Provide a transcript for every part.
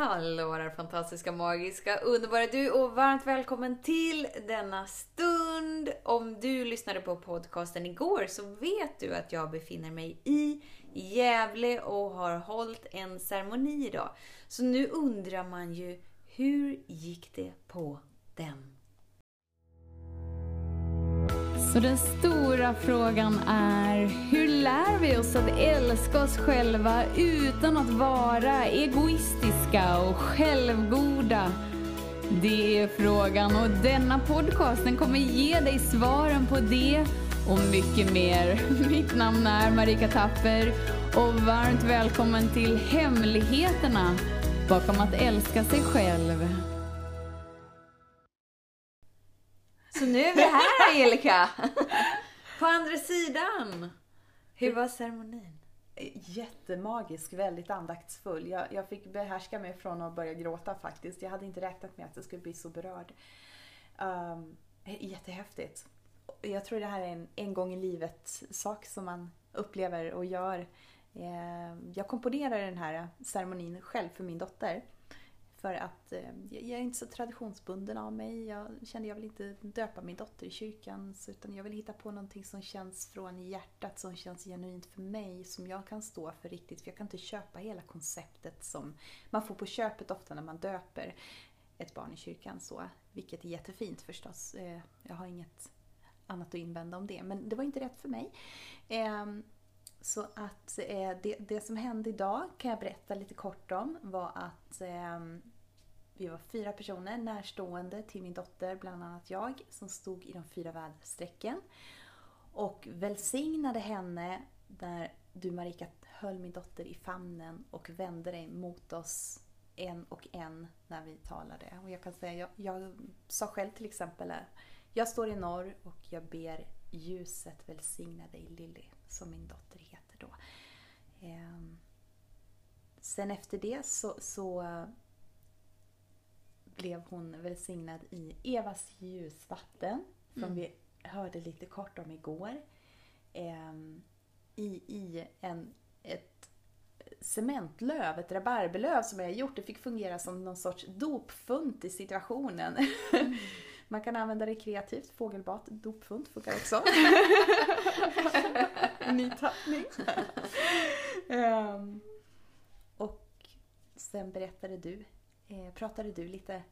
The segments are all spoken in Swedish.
Hallå där fantastiska, magiska, underbara du och varmt välkommen till denna stund. Om du lyssnade på podcasten igår så vet du att jag befinner mig i Gävle och har hållit en ceremoni idag. Så nu undrar man ju, hur gick det på den? Så den stora frågan är, hur lär vi oss att älska oss själva utan att vara egoistiska och självgoda? Det är frågan och denna podcast den kommer ge dig svaren på det och mycket mer. Mitt namn är Marika Tapper och varmt välkommen till Hemligheterna bakom att älska sig själv. Så nu är vi här Angelica! På andra sidan! Hur var ceremonin? Jättemagisk, väldigt andaktsfull. Jag, jag fick behärska mig från att börja gråta faktiskt. Jag hade inte räknat med att jag skulle bli så berörd. Um, jättehäftigt. Jag tror det här är en en gång i livet sak som man upplever och gör. Ehm, jag komponerade den här ceremonin själv för min dotter. För att eh, jag är inte så traditionsbunden av mig. Jag kände jag vill inte döpa min dotter i kyrkan. Utan jag vill hitta på någonting som känns från hjärtat, som känns genuint för mig. Som jag kan stå för riktigt. För jag kan inte köpa hela konceptet som man får på köpet ofta när man döper ett barn i kyrkan. Så, vilket är jättefint förstås. Eh, jag har inget annat att invända om det. Men det var inte rätt för mig. Ehm, så att eh, det, det som hände idag kan jag berätta lite kort om var att eh, vi var fyra personer närstående till min dotter, bland annat jag, som stod i de fyra väderstrecken. Och välsignade henne när du Marika höll min dotter i famnen och vände dig mot oss en och en när vi talade. Och jag kan säga, jag, jag sa själv till exempel, jag står i norr och jag ber ljuset välsigna dig Lilly, som min dotter heter då. Ehm, sen efter det så, så blev hon välsignad i Evas ljusvatten, som mm. vi hörde lite kort om igår. Ehm, I i en, ett cementlöv, ett rabarberlöv som jag har gjort. Det fick fungera som någon sorts dopfunt i situationen. Mm. Man kan använda det kreativt. Fågelbad, dopfunt funkar också. Ny tappning. um, och sen berättade du, eh, pratade du lite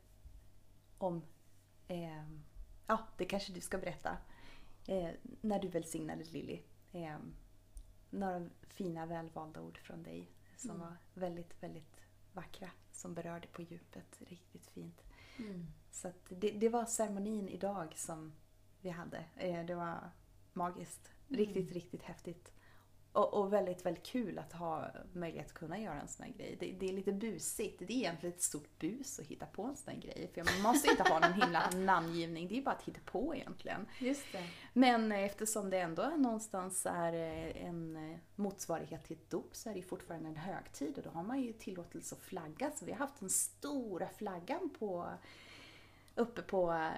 om, eh, ja det kanske du ska berätta, eh, när du välsignade Lilly. Eh, några fina välvalda ord från dig som mm. var väldigt, väldigt vackra. Som berörde på djupet riktigt fint. Mm. Så det, det, var ceremonin idag som vi hade. Eh, det var magiskt. Riktigt, mm. riktigt häftigt. Och, och, väldigt, väldigt kul att ha möjlighet att kunna göra en sån här grej. Det, det, är lite busigt. Det är egentligen ett stort bus att hitta på en sån här grej. För man måste inte ha någon himla namngivning. Det är bara att hitta på egentligen. Just det. Men eftersom det ändå någonstans är eh, en eh, motsvarighet till ett dop så är det fortfarande en högtid och då har man ju tillåtelse att flagga. Så vi har haft den stora flaggan på uppe på eh,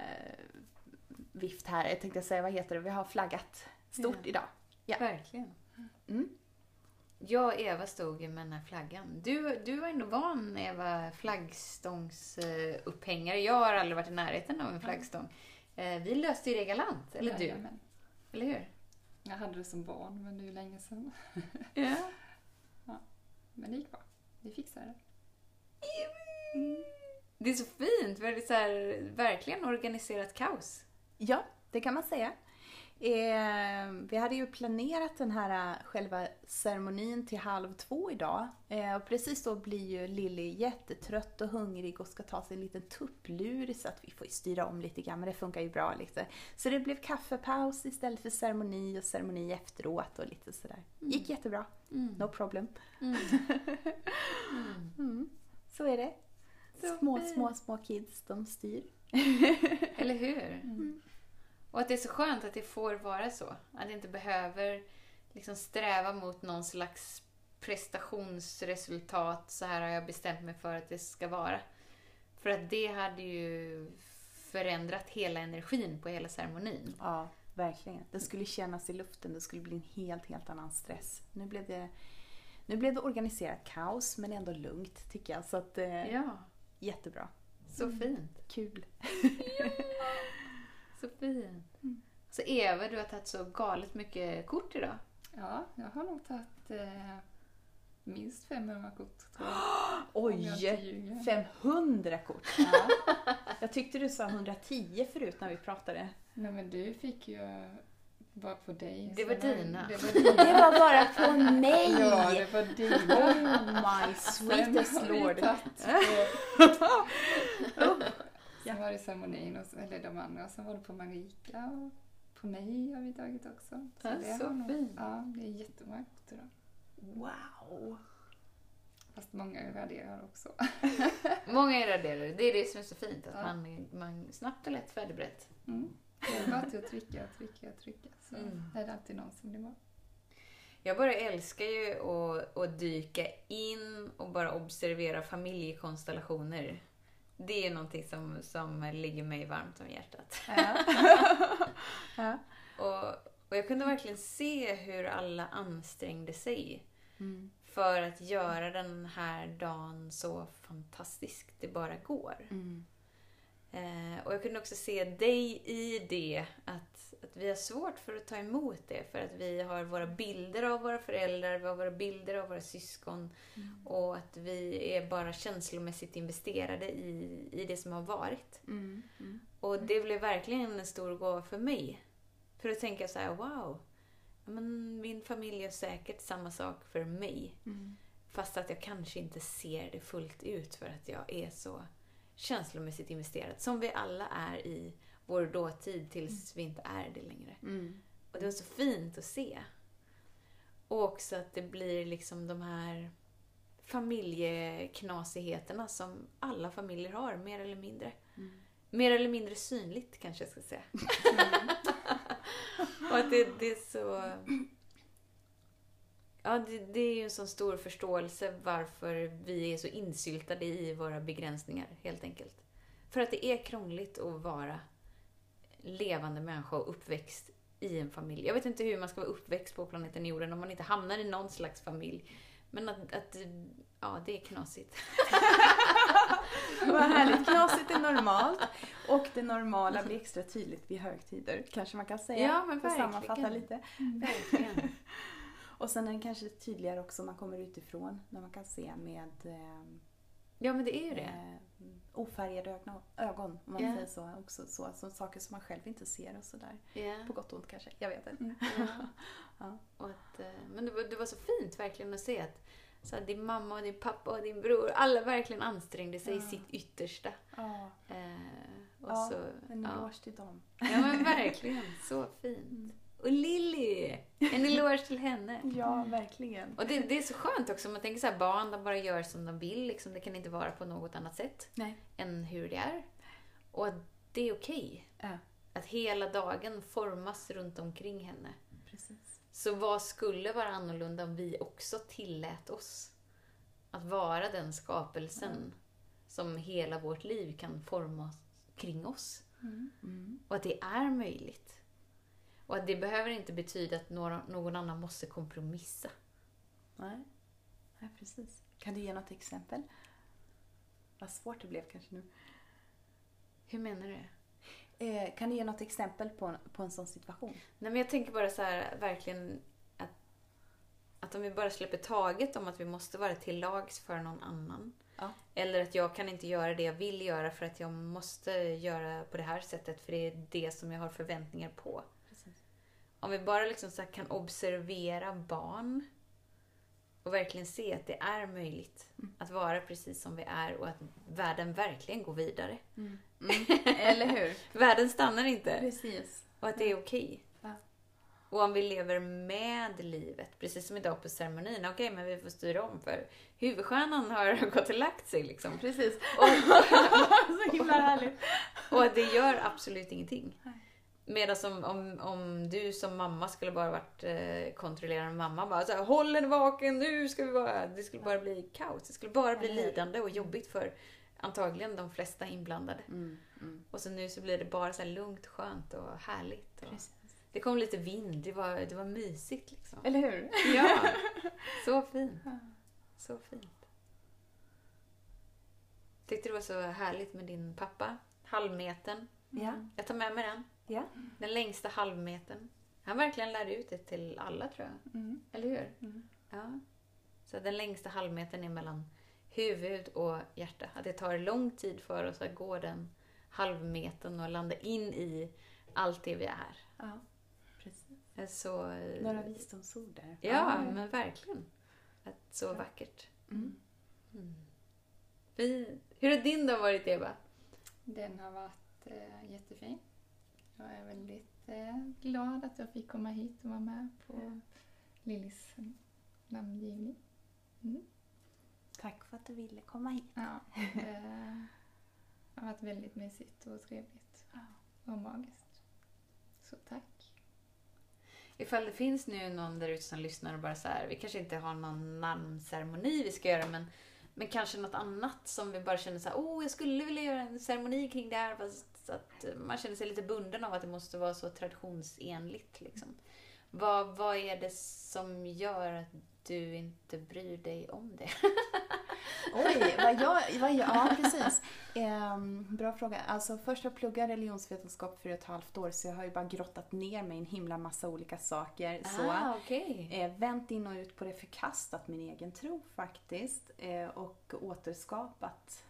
vift här. Jag tänkte säga, vad heter det? Vi har flaggat stort ja. idag. Ja. Verkligen. Mm. Jag och Eva stod med den här flaggan. Du, du var ändå van, Eva, flaggstångsupphängare. Jag har aldrig varit i närheten av en flaggstång. Eh, vi löste ju det galant, eller du? Jajamän. Eller hur? Jag hade det som barn, men det är ju länge sedan. Ja. ja. Men det gick bra. Vi fixade det. Mm. Det är så fint. Väldigt så här, verkligen organiserat kaos. Ja, det kan man säga. Eh, vi hade ju planerat den här äh, själva ceremonin till halv två idag. Eh, och precis då blir ju Lilly jättetrött och hungrig och ska ta sig en liten tupplur så att vi får styra om lite grann, men det funkar ju bra lite. Så det blev kaffepaus istället för ceremoni och ceremoni efteråt och lite sådär. Mm. Gick jättebra. Mm. No problem. Mm. mm. Så är det. Små, små, små kids, de styr. Eller hur? Mm. Och att det är så skönt att det får vara så. Att det inte behöver liksom sträva mot någon slags prestationsresultat. Så här har jag bestämt mig för att det ska vara. För att det hade ju förändrat hela energin på hela ceremonin. Ja, verkligen. Det skulle kännas i luften. Det skulle bli en helt, helt annan stress. Nu blev det Nu blev det organiserat kaos men ändå lugnt tycker jag. Så att, eh, Ja, jättebra. så fint. Kul. Så fint. Så Eva, du har tagit så galet mycket kort idag. Ja, jag har nog tagit eh, minst 500 kort tror jag. Oj! ljuger. 500 kort. Ja. Jag tyckte du sa 110 förut när vi pratade. Nej men du fick ju bara på dig. Det var dina. Det var dina. Det var bara på mig! Ja, det var dina. Oh my sweetest lord. Sen var det ceremonin och så, eller de andra. Sen var på Marika och på mig har vi tagit också. Ja, det så nog- fint. Ja, det är jättemånga idag. Wow! Fast många raderar också. Många är raderade. Det är det som är så fint. Att Ja. man, man snabbt och lätt färdigberett. Mm. Det är bara till att trycka, trycka, trycka. Så Mm. är det alltid någon som blir bra. Jag bara älskar ju att, att dyka in och bara observera familjekonstellationer. Det är någonting som, som ligger mig varmt om hjärtat. Ja. ja. Och, och jag kunde verkligen se hur alla ansträngde sig Mm. för att göra den här dagen så fantastisk det bara går. Mm. Eh, och jag kunde också se dig i det, att, att vi har svårt för att ta emot det. För att vi har våra bilder av våra föräldrar, vi har våra bilder av våra syskon. Och att vi är bara känslomässigt investerade i, i det som har varit. Mm. Mm. Och det blev verkligen en stor gåva för mig. För att tänka så här: wow, men min familj är säkert samma sak för mig. Mm. Fast att jag kanske inte ser det fullt ut för att jag är så känslomässigt investerad. Som vi alla är i vår dåtid tills vi inte är det längre. Mm. Och det var så fint att se. Och också att det blir liksom de här familjeknasigheterna som alla familjer har, mer eller mindre. Mm. Mer eller mindre synligt kanske jag ska säga. och att det, det är så... Ja, det, det är ju en sån stor förståelse varför vi är så insyltade i våra begränsningar, helt enkelt. För att det är krångligt att vara levande människa och uppväxt i en familj. Jag vet inte hur man ska vara uppväxt på planeten jorden om man inte hamnar i någon slags familj. Men att, att ja, det är knasigt. Vad härligt. Knasigt är normalt och det normala blir extra tydligt vid högtider. Kanske man kan säga. Ja, men För att verkligen. sammanfatta lite. Verkligen. Och sen är det kanske tydligare också om man kommer utifrån. När man kan se med eh, Ja, men det är ju det. eh, ofärgade ögon, ögon om man Ja. säger så. Också så. Som saker som man själv inte ser och sådär. Ja. På gott och ont kanske. Jag vet inte. Ja. Ja. Och att, eh, men det var, det var så fint verkligen att se att så här, din mamma och din pappa och din bror, alla verkligen ansträngde sig i Ja. sitt yttersta. Ja, Eh, och ja så, en ja. eloge till dem. ja men verkligen, så fint. Och Lilly, en eloge till henne. Ja, verkligen. Och det, det är så skönt också, man tänker så här, barn de bara gör som de vill, liksom. det kan inte vara på något annat sätt Nej. än hur det är. Och att det är okej. Ja, Att hela dagen formas runt omkring henne. precis. Så vad skulle vara annorlunda om vi också tillät oss att vara den skapelsen som hela vårt liv kan forma kring oss? Mm. Och att det är möjligt. Och att det behöver inte betyda att någon annan måste kompromissa. Nej. Nej, precis. Kan du ge något exempel? Vad svårt det blev kanske nu. Hur menar du? Eh, kan du ge något exempel på en, på en sån situation? Nej, men jag tänker bara så här, verkligen att, att om vi bara släpper taget om att vi måste vara till lags för någon annan. Ja. Eller att jag kan inte göra det jag vill göra för att jag måste göra på det här sättet för det är det som jag har förväntningar på. Om vi bara liksom så kan observera barn och verkligen se att det är möjligt att vara precis som vi är och att världen verkligen går vidare. Mm. Eller hur? Världen stannar inte. Precis. Och att det är okej. Ja. Och om vi lever med livet, precis som idag på ceremonin, okej men vi får styra om för huvudstjärnan har gått och lagt sig liksom. Precis. Och, Så himla härligt. och att det gör absolut ingenting. Nej. Medan om, om, om du som mamma skulle bara varit eh, kontrollerande mamma, bara så här, håll henne vaken, nu ska vi vara... Det skulle bara bli kaos. Det skulle bara bli lidande och jobbigt för antagligen de flesta inblandade. Mm. Mm. Och så nu så blir det bara så lugnt, skönt och härligt. Och. Det kom lite vind, det var, det var mysigt liksom. Eller hur? Ja, så fint. Så fint. Tyckte det var så härligt med din pappa, halvmetern. Ja. Jag tar med mig den. Ja. Den längsta halvmetern. Han verkligen lärde ut det till alla tror jag. Mm. Eller hur? Mm. Ja. Så den längsta halvmetern är mellan huvud och hjärta. Att det tar lång tid för oss att gå den halvmetern och landa in i allt det vi är. ja. Precis. Så, eh, Några visdomsord där. Ja, men verkligen. Att så vackert. Mm. Vi, hur har din dag varit Eva? Den har varit eh, jättefin. Jag är väldigt eh, glad att jag fick komma hit och vara med på Lillis namngivning. Mm. Tack för att du ville komma hit. Ja, det har varit väldigt mysigt och trevligt och magiskt. Så tack. Ifall det finns nu någon där ute som lyssnar och bara så här, vi kanske inte har någon namnceremoni vi ska göra men, men kanske något annat som vi bara känner så här, oh jag skulle vilja göra en ceremoni kring det här fast att eh, man känner sig lite bunden av att det måste vara så traditionsenligt liksom. Vad, vad är det som gör att du inte bryr dig om det? Oj, vad jag, vad jag, ja precis. Ehm, bra fråga. Alltså först jag pluggade religionsvetenskap för ett halvt år så jag har ju bara grottat ner mig i en himla massa olika saker. Så. Ah, okej. Eh, vänt in och ut på det, förkastat min egen tro faktiskt. Eh, och återskapat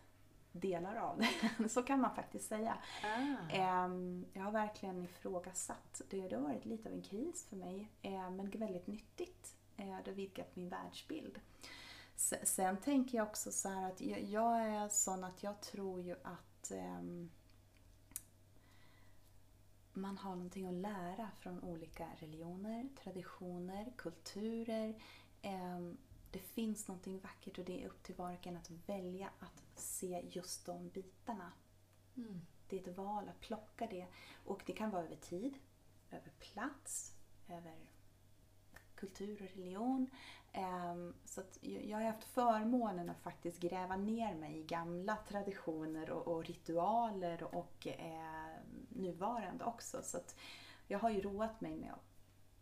delar av det. så kan man faktiskt säga. Ah. Ehm, jag har verkligen ifrågasatt. Det, det har varit lite av en kris för mig, eh, men väldigt nyttigt. Eh, det har vidgat min världsbild. Se- Sen tänker jag också så här att jag, jag är sån att jag tror ju att ehm, man har någonting att lära från olika religioner, traditioner, kulturer. Ehm, det finns någonting vackert och det är upp till var och en att välja att se just de bitarna. Mm. Det är ett val att plocka det. Och det kan vara över tid, över plats, över kultur och religion. Ehm, så att jag har haft förmånen att faktiskt gräva ner mig i gamla traditioner och, ritualer och ehm, nuvarande också. Så att jag har ju roat mig med att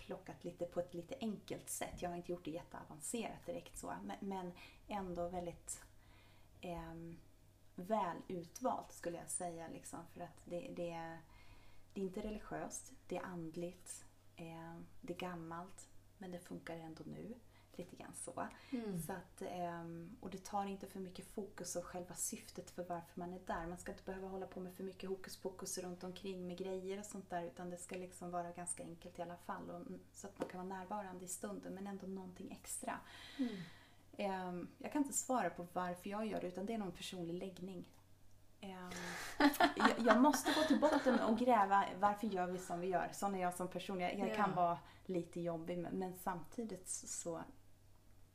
plockat lite på ett lite enkelt sätt. Jag har inte gjort det jätteavancerat direkt så, men, ändå väldigt eh, väl utvalt skulle jag säga. Liksom, för att det, det, är, det är inte religiöst, det är andligt, eh, det är gammalt, men det funkar ändå nu. Lite grann så. Mm. så att, ehm, och det tar inte för mycket fokus och själva syftet för varför man är där. Man ska inte behöva hålla på med för mycket hokus pokus runt omkring med grejer och sånt där. Utan det ska liksom vara ganska enkelt i alla fall. Och, så att man kan vara närvarande i stunden men ändå någonting extra. Mm. Ehm, jag kan inte svara på varför jag gör det utan det är någon personlig läggning. Ehm, jag, jag måste gå till botten och gräva varför gör vi som vi gör. Sån är jag som person. Jag, jag kan Ja. vara lite jobbig men, men samtidigt så-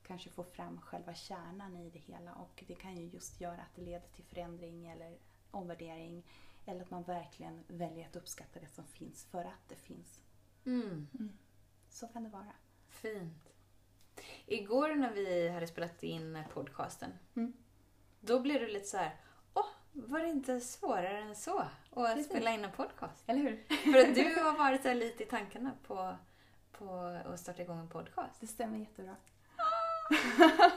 kanske få fram själva kärnan i det hela och det kan ju just göra att det leder till förändring eller omvärdering eller att man verkligen väljer att uppskatta det som finns för att det finns. Mm. Så kan det vara. Fint. Igår när vi hade spelat in podcasten, Mm. då blev det lite så här, var det inte svårare än så att Precis. spela in en podcast? Eller hur? För att du har varit så här lite i tankarna på, på att starta igång en podcast. Det stämmer jättebra.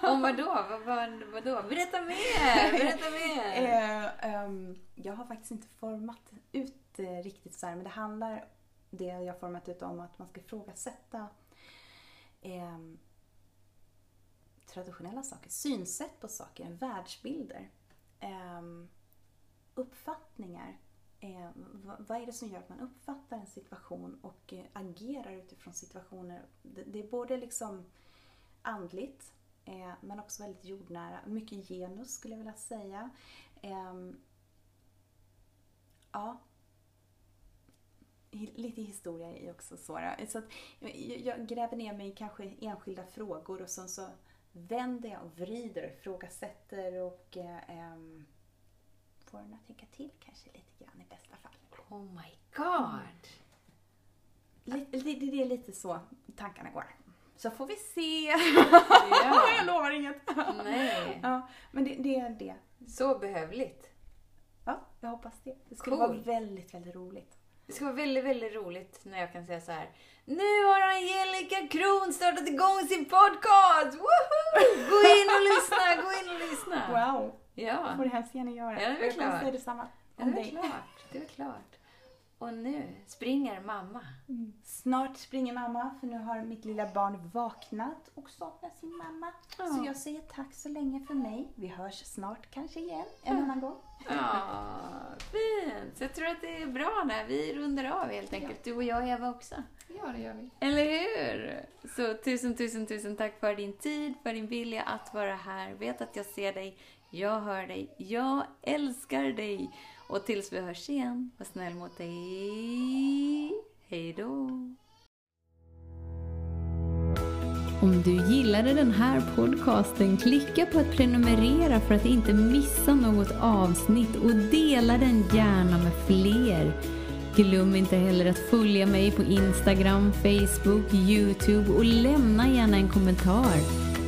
Om vad då? Vad, vad, vad då? Berätta mer! Berätta mer! Eh, ehm, jag har faktiskt inte format ut det riktigt så här, men det handlar det jag har format ut om att man ska ifrågasätta ehm, traditionella saker, synsätt på saker, världsbilder, ehm, uppfattningar. Eh, vad, är det som gör att man uppfattar en situation och eh, agerar utifrån situationer? Det, det är både liksom andligt eh, men också väldigt jordnära. Mycket genus skulle jag vilja säga. Ehm, ja. Lite historia i också så. så att jag, gräver ner mig i kanske enskilda frågor och sen så vänder jag och vrider, ifrågasätter och eh, ehm, får den att tänka till kanske lite grann i bästa fall. Oh my god! Lite, det, det är lite så tankarna går. Så får vi se. Ja. jag lovar inget. Nej. Ja, men det, det är det. Så behövligt. Ja, jag hoppas det. Det skulle Cool. vara väldigt, väldigt roligt. Det ska vara väldigt, väldigt roligt när jag kan säga så här. Nu har Angelica Kron startat igång sin podcast! Woho! Gå in och lyssna, gå in och lyssna! Wow, Ja, får du hemskt gärna göra. Ja, det är väl jag klart. säga detsamma ja om det är dig. klart. Det är klart. Och nu springer mamma. Snart springer mamma för nu har mitt lilla barn vaknat och saknar sin mamma. Ja. Så jag säger tack så länge för mig. Vi hörs snart kanske igen en annan gång. Ja, fint. Så jag tror att det är bra när vi rundar av helt enkelt. Du och jag Eva också. Ja, det gör vi. Eller hur? Så tusen, tusen, tusen tack för din tid, för din vilja att vara här. Vet att jag ser dig, jag hör dig, jag älskar dig. Och tills vi hörs igen, var snäll mot dig. Hej då. Om du gillade den här podcasten, klicka på att prenumerera för att inte missa något avsnitt och dela den gärna med fler. Glöm inte heller att följa mig på Instagram, Facebook, Youtube och lämna gärna en kommentar.